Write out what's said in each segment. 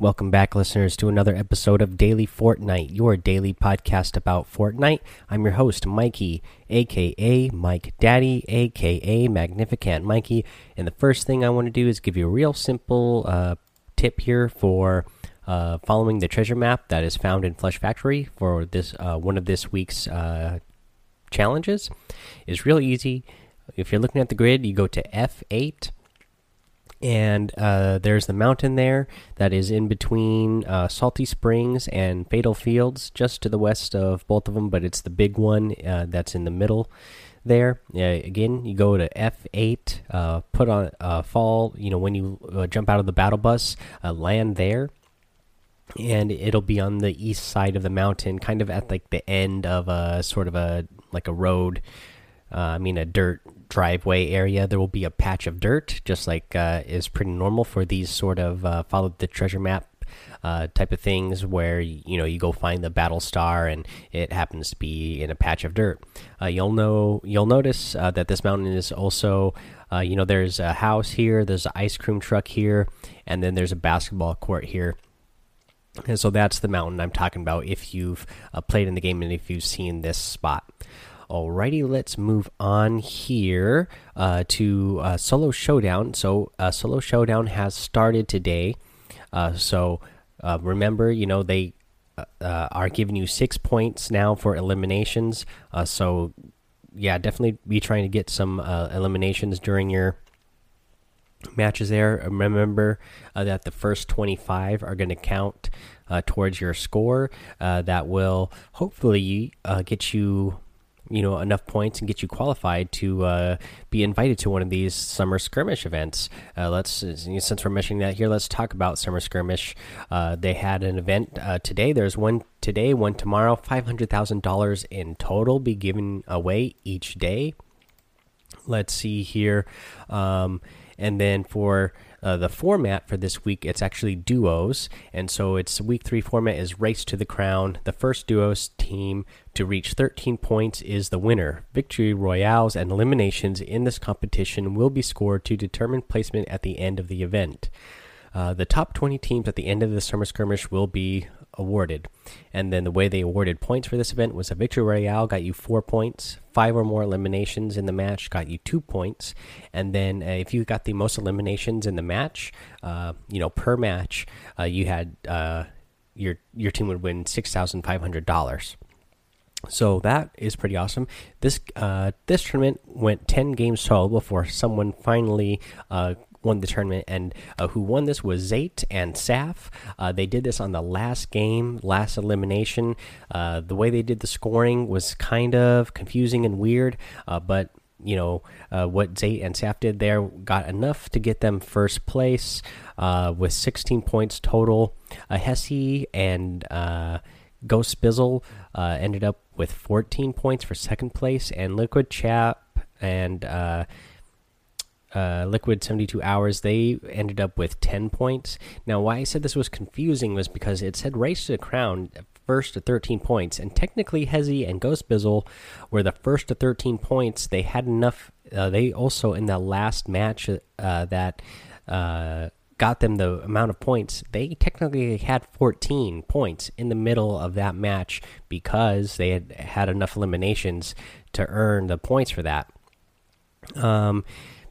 Welcome back, listeners, to another episode of Daily Fortnite, your daily podcast about Fortnite. I'm your host, Mikey, aka Mike Daddy, aka Magnificent Mikey. And the first thing I want to do is give you a real simple uh, tip here for uh, following the treasure map that is found in Flush Factory for this uh, one of this week's uh, challenges. Is real easy. If you're looking at the grid, you go to F8 and uh, there's the mountain there that is in between uh, Salty Springs and Fatal Fields, just to the west of both of them. But it's the big one uh, that's in the middle there. again, you go to F8, uh, put on uh, fall. You know when you uh, jump out of the battle bus, land there. And it'll be on the east side of the mountain, kind of at like the end of a sort of a like a road. I mean, a dirt driveway area, there will be a patch of dirt, just like uh, is pretty normal for these sort of uh, follow the treasure map uh, type of things, where you know you go find the battle star and it happens to be in a patch of dirt. Uh, you'll know you'll notice uh, that this mountain is also. Uh, you know, there's a house here, there's an ice cream truck here, and then there's a basketball court here. And so that's the mountain I'm talking about if you've played in the game and if you've seen this spot. Alrighty, let's move on here uh, to uh, Solo Showdown. So, uh, Solo Showdown has started today. Uh, so, uh, remember, you know, they uh, are giving you six points now for eliminations. so, yeah, definitely be trying to get some eliminations during your matches there. Remember that the first 25 are going to count towards your score. that will hopefully get you you know enough points and get you qualified to uh, be invited to one of these summer skirmish events. Uh, let's since we're mentioning that here, let's talk about summer skirmish. Uh, they had an event uh, today. There's one today, one tomorrow. Five hundred thousand dollars in total be given away each day. Let's see here, um, and then for uh, the format for this week it's actually duos, and so it's week three format is race to the crown. The first duos team to reach 13 points is the winner. Victory royales and eliminations in this competition will be scored to determine placement at the end of the event. Uh, the top 20 teams at the end of the summer skirmish will be awarded. And then the way they awarded points for this event was a victory royale got you four points, five or more eliminations in the match got you two points, and then uh, if you got the most eliminations in the match, uh, you know per match, uh, you had uh, your your team would win six thousand five hundred dollars. So that is pretty awesome. This uh, this tournament went ten games total before someone finally uh, won the tournament, and uh, who won this was Zayt and Saf. Uh, they did this on the last game, last elimination. Uh, the way they did the scoring was kind of confusing and weird, uh, but you know uh, what Zayt and Saf did there got enough to get them first place uh, with 16 points total. Uh, Hezzy and Ghost Bizzle ended up with 14 points for second place, and Liquid Chap and uh, Liquid 72 Hours, they ended up with 10 points. Now, why I said this was confusing was because it said Race to the Crown first to 13 points, and technically Hezzy and Ghost Bizzle were the first to 13 points. They had enough. Uh, they also, in the last match uh, that uh, got them the amount of points, they technically had 14 points in the middle of that match because they had had enough eliminations to earn the points for that. Um,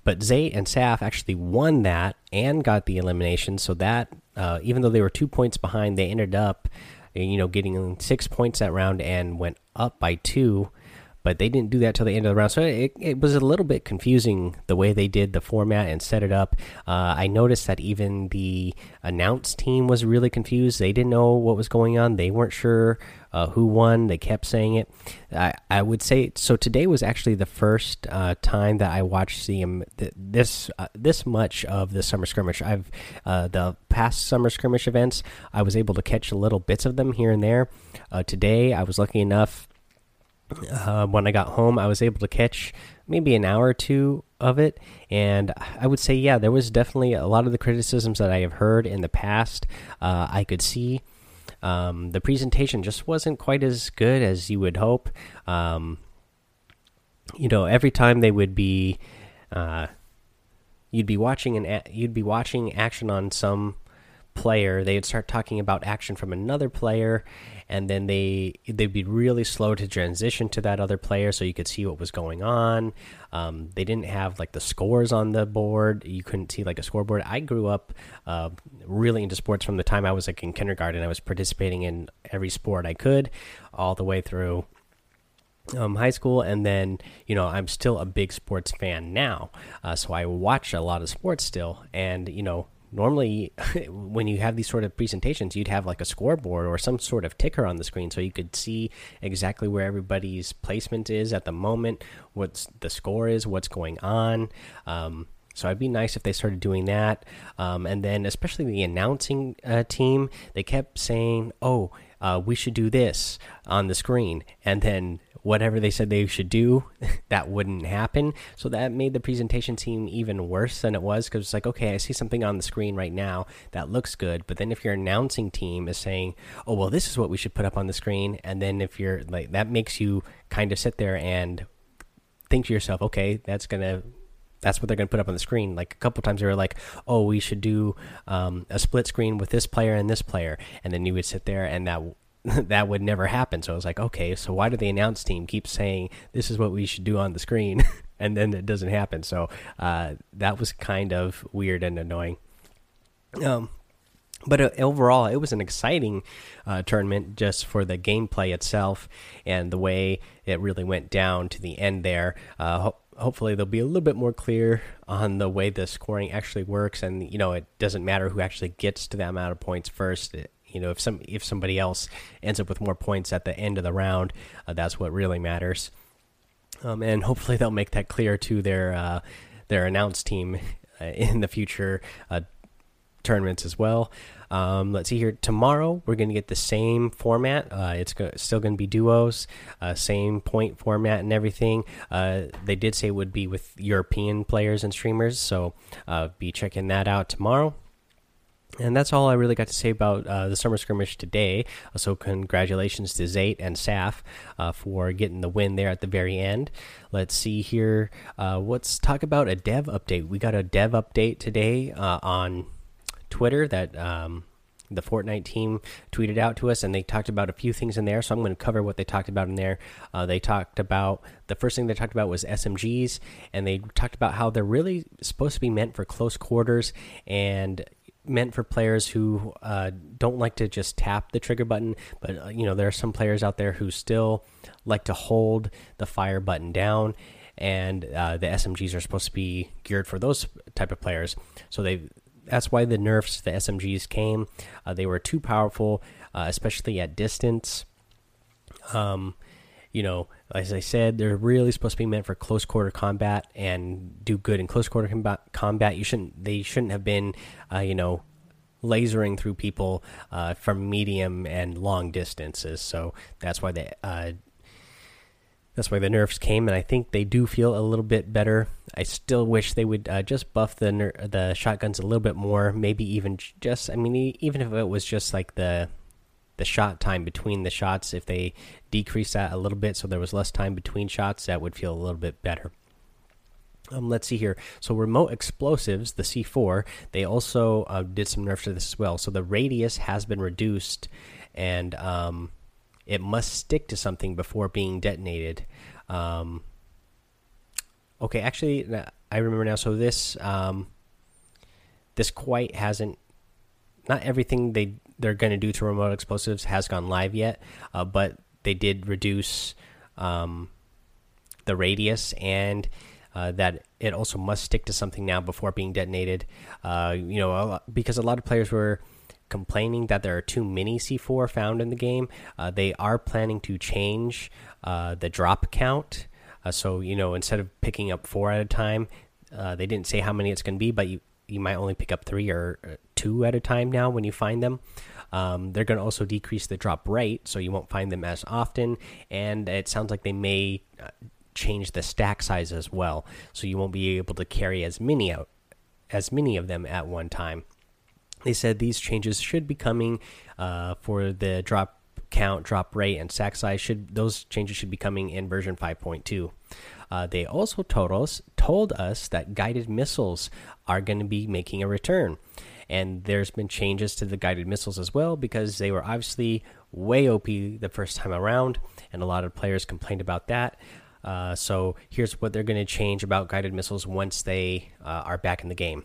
but Zay and Saf actually won that and got the elimination. So that, uh, even though they were two points behind, they ended up, you know, getting six points that round and went up by two but they didn't do that till the end of the round. So it, it was a little bit confusing the way they did the format and set it up. Uh, I noticed that even the announce team was really confused. They didn't know what was going on. They weren't sure uh, who won. They kept saying it. I, I would say so. Today was actually the first uh, time that I watched the um, this uh, this much of the summer skirmish. I've uh, the past summer skirmish events. I was able to catch little bits of them here and there. Uh, today, I was lucky enough uh, when I got home, I was able to catch maybe an hour or two of it. And I would say, yeah, there was definitely a lot of the criticisms that I have heard in the past. Uh, I could see um, the presentation just wasn't quite as good as you would hope. Um, you know, every time they would be, uh, you'd be watching an, you'd be watching action on some player, they'd start talking about action from another player, and then they they'd be really slow to transition to that other player, so you could see what was going on. Um, they didn't have like the scores on the board; you couldn't see like a scoreboard. I grew up uh, really into sports from the time I was like in kindergarten. I was participating in every sport I could, all the way through um, high school, and then you know I'm still a big sports fan now, uh, so I watch a lot of sports still, and you know normally when you have these sort of presentations you'd have like a scoreboard or some sort of ticker on the screen so you could see exactly where everybody's placement is at the moment what's the score is what's going on. Um, so it'd be nice if they started doing that. Um, and then especially the announcing uh, team they kept saying oh uh, we should do this on the screen. And then whatever they said they should do, that wouldn't happen. So that made the presentation seem even worse than it was because it's like, okay, I see something on the screen right now that looks good, but then if your announcing team is saying, oh, well, this is what we should put up on the screen, and then if you're like, that makes you kind of sit there and think to yourself, okay, that's gonna that's what they're going to put up on the screen. Like a couple times they were like, "Oh, we should do um, a split screen with this player and this player," and then you would sit there and that that would never happen. So I was like, okay, so why do the announce team keep saying this is what we should do on the screen, and then it doesn't happen? So uh, that was kind of weird and annoying. Um, but uh, overall, it was an exciting uh, tournament just for the gameplay itself and the way it really went down to the end there. Uh, ho hopefully, they'll be a little bit more clear on the way the scoring actually works, and you know, it doesn't matter who actually gets to that amount of points first. It, you know, if some if somebody else ends up with more points at the end of the round, uh, that's what really matters. Um, and hopefully they'll make that clear to their uh, their announced team uh, in the future uh, tournaments as well. Um, let's see here. Tomorrow we're going to get the same format. Uh, it's go still going to be duos, uh, same point format and everything. Uh, they did say it would be with European players and streamers, so uh, be checking that out tomorrow. And that's all I really got to say about uh, the summer skirmish today. So, congratulations to Zayt and Saf uh, for getting the win there at the very end. Let's see here. Uh, let's talk about a dev update. We got a dev update today uh, on Twitter that um, the Fortnite team tweeted out to us, and they talked about a few things in there. So, I'm going to cover what they talked about in there. Uh, they talked about the first thing they talked about was SMGs, and they talked about how they're really supposed to be meant for close quarters and meant for players who uh, don't like to just tap the trigger button, but uh, you know there are some players out there who still like to hold the fire button down, and uh, the SMGs are supposed to be geared for those type of players. So they that's why the nerfs the SMGs came. Uh, they were too powerful, uh, especially at distance. Um, you know, as I said, they're really supposed to be meant for close quarter combat and do good in close quarter combat. Combat, you shouldn't. They shouldn't have been, uh, you know, lasering through people uh, from medium and long distances. So that's why they. Uh, that's why the nerfs came, and I think they do feel a little bit better. I still wish they would uh, just buff the the shotguns a little bit more. Maybe even just, I mean, even if it was just like the the shot time between the shots. If they decrease that a little bit so there was less time between shots, that would feel a little bit better. Um, let's see here. So remote explosives, the C4, they also uh, did some nerfs to this as well. So the radius has been reduced, and um, it must stick to something before being detonated. Um, okay, actually, I remember now. So this um, this quite hasn't. Not everything they they're going to do to remote explosives has gone live yet, uh, but they did reduce um, the radius and uh, that it also must stick to something now before being detonated. Uh, you know, a lot, because a lot of players were complaining that there are too many C4 found in the game. Uh, they are planning to change uh, the drop count. Uh, so you know, instead of picking up four at a time, they didn't say how many it's going to be, but you you might only pick up three or two at a time now when you find them. Um, they're going to also decrease the drop rate, so you won't find them as often. And it sounds like they may uh, change the stack size as well, so you won't be able to carry as many out as many of them at one time. They said these changes should be coming uh, for the drop count, drop rate, and stack size. Should those changes should be coming in version 5.2. Uh, they also told us told us that guided missiles are going to be making a return and there's been changes to the guided missiles as well because they were obviously way OP the first time around, and a lot of players complained about that. Uh, so here's what they're going to change about guided missiles once they uh, are back in the game.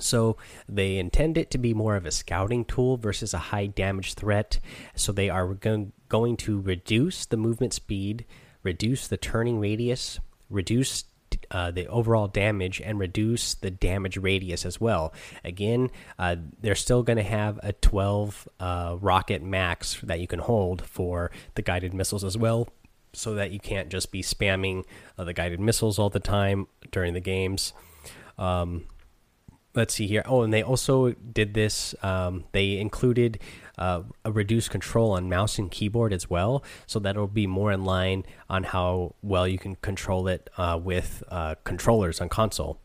So they intend it to be more of a scouting tool versus a high damage threat. So they are going going to reduce the movement speed, reduce the turning radius, reduce uh, the overall damage, and reduce the damage radius as well. Again, uh, they're still going to have a 12 uh, rocket max that you can hold for the guided missiles as well. So that you can't just be spamming uh, the guided missiles all the time during the games. Um, let's see here. Oh, and they also did this. Um, they included uh, a reduced control on mouse and keyboard as well, so that'll be more in line on how well you can control it uh, with uh, controllers on console.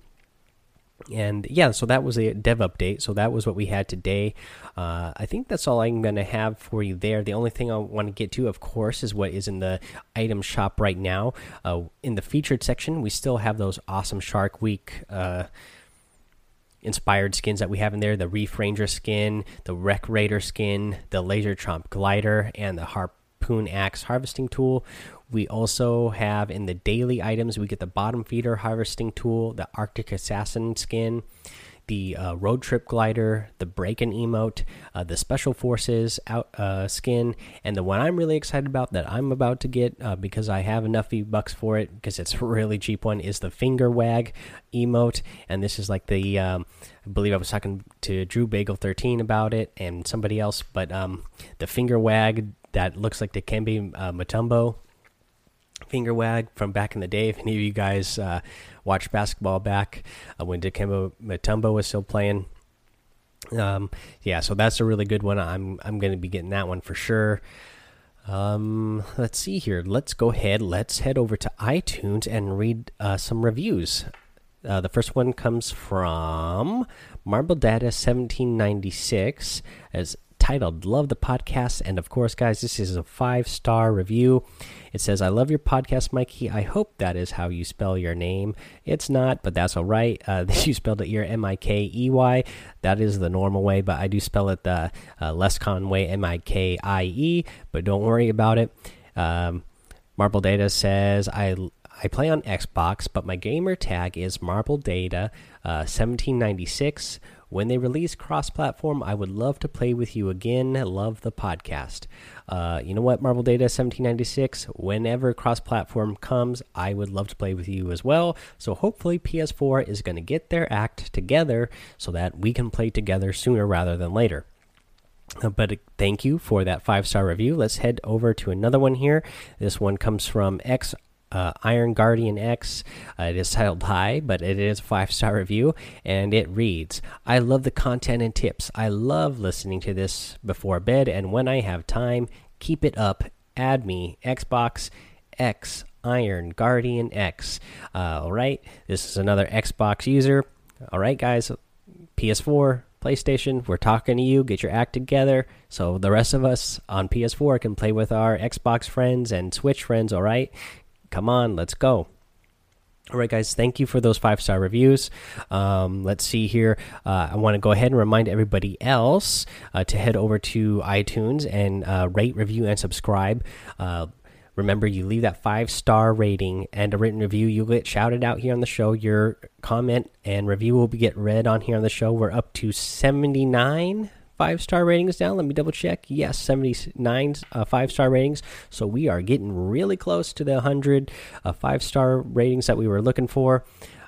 And yeah, so that was a dev update. So that was what we had today. Uh, I think that's all I'm going to have for you there. The only thing I want to get to, of course, is what is in the item shop right now. Uh, in the featured section, we still have those awesome Shark Week inspired skins that we have in there the Reef Ranger skin, the Wreck Raider skin, the Laser Chomp glider, and the Harpoon Axe harvesting tool. We also have in the daily items, we get the bottom feeder harvesting tool, the Arctic Assassin skin, the uh, road trip glider, the break-in emote, uh, the special forces out uh, skin, and the one I'm really excited about that I'm about to get uh, because I have enough V bucks for it because it's a really cheap one is the finger wag emote, and this is like the um, I believe I was talking to Drew Bagel 13 about it and somebody else, but um, the finger wag that looks like the Dikembe uh, Mutombo finger wag from back in the day. If any of you guys uh, watched basketball back uh, when Dikembe Mutombo was still playing, um, yeah, so that's a really good one. I'm I'm going to be getting that one for sure. Um, let's see here. Let's go ahead. Let's head over to iTunes and read uh, some reviews. Uh, the first one comes from Marble Data 1796 as titled Love the Podcast. And of course, guys, this is a five star review. It says, I love your podcast, Mikey. I hope that is how you spell your name. It's not, but that's all right. Uh, you spelled it your M I K E Y. That is the normal way, but I do spell it the uh, less common way M I K I E. But don't worry about it. Um, Marble Data says, I. I play on Xbox, but my gamer tag is Marble Data uh, 1796 when they release cross platform, I would love to play with you again. Love the podcast. Uh, you know what, Marvel Data 1796, whenever cross platform comes, I would love to play with you as well. So hopefully, PS4 is going to get their act together so that we can play together sooner rather than later. Uh, but uh, thank you for that five star review. Let's head over to another one here. This one comes from X uh, Iron Guardian X. Uh, it is titled High, but it is a five star review, and it reads I love the content and tips. I love listening to this before bed, and when I have time, keep it up. Add me, Xbox X Iron Guardian X. Uh, all right, this is another Xbox user. All right, guys, PS4, PlayStation, we're talking to you. Get your act together so the rest of us on PS4 can play with our Xbox friends and Switch friends. All right, Come on, let's go. All right, guys, thank you for those five star reviews. Um, let's see here. Uh, I want to go ahead and remind everybody else uh, to head over to iTunes and uh, rate, review, and subscribe. Uh, remember, you leave that five star rating and a written review, you'll get shouted out here on the show. Your comment and review will be get read on here on the show. We're up to 79 five star ratings down. Let me double check. Yes, 79 uh, five star ratings. So we are getting really close to the 100 uh, five star ratings that we were looking for.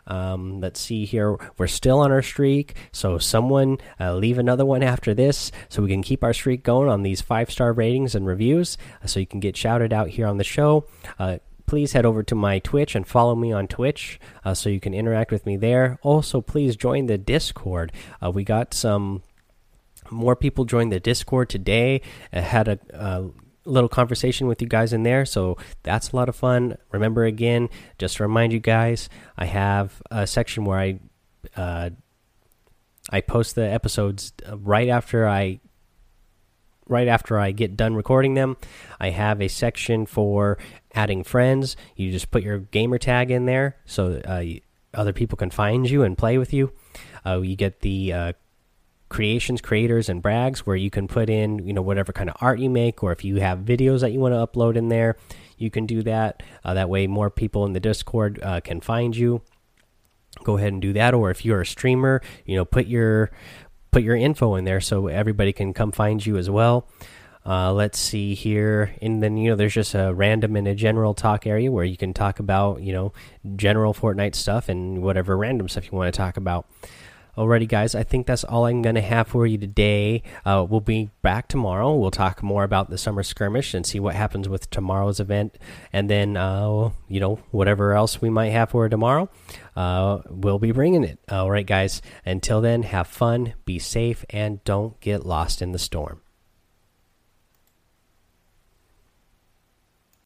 Um, let's see here. We're still on our streak. So someone uh, leave another one after this so we can keep our streak going on these five star ratings and reviews uh, so you can get shouted out here on the show. Uh, please head over to my Twitch and follow me on Twitch uh, so you can interact with me there. Also, please join the Discord. Uh, we got some more people joined the Discord today. I had a, a, little conversation with you guys in there, so that's a lot of fun. Remember again, just to remind you guys, I have a section where I uh, I post the episodes right after I right after I get done recording them. I have a section for adding friends. You just put your gamer tag in there so uh, other people can find you and play with you. Uh, you get the uh, creations, creators, and brags, where you can put in you know whatever kind of art you make, or if you have videos that you want to upload in there, you can do that. Uh, that way, more people in the Discord uh, can find you. Go ahead and do that. Or if you're a streamer, you know, put your put your info in there so everybody can come find you as well. Uh, let's see here, and then you know, there's just a random and a general talk area where you can talk about you know general Fortnite stuff and whatever random stuff you want to talk about. Alrighty, guys, I think that's all I'm going to have for you today. Uh, we'll be back tomorrow. We'll talk more about the summer skirmish and see what happens with tomorrow's event. And then, uh, you know, whatever else we might have for tomorrow, uh, we'll be bringing it. All right, guys, until then, have fun, be safe, and don't get lost in the storm.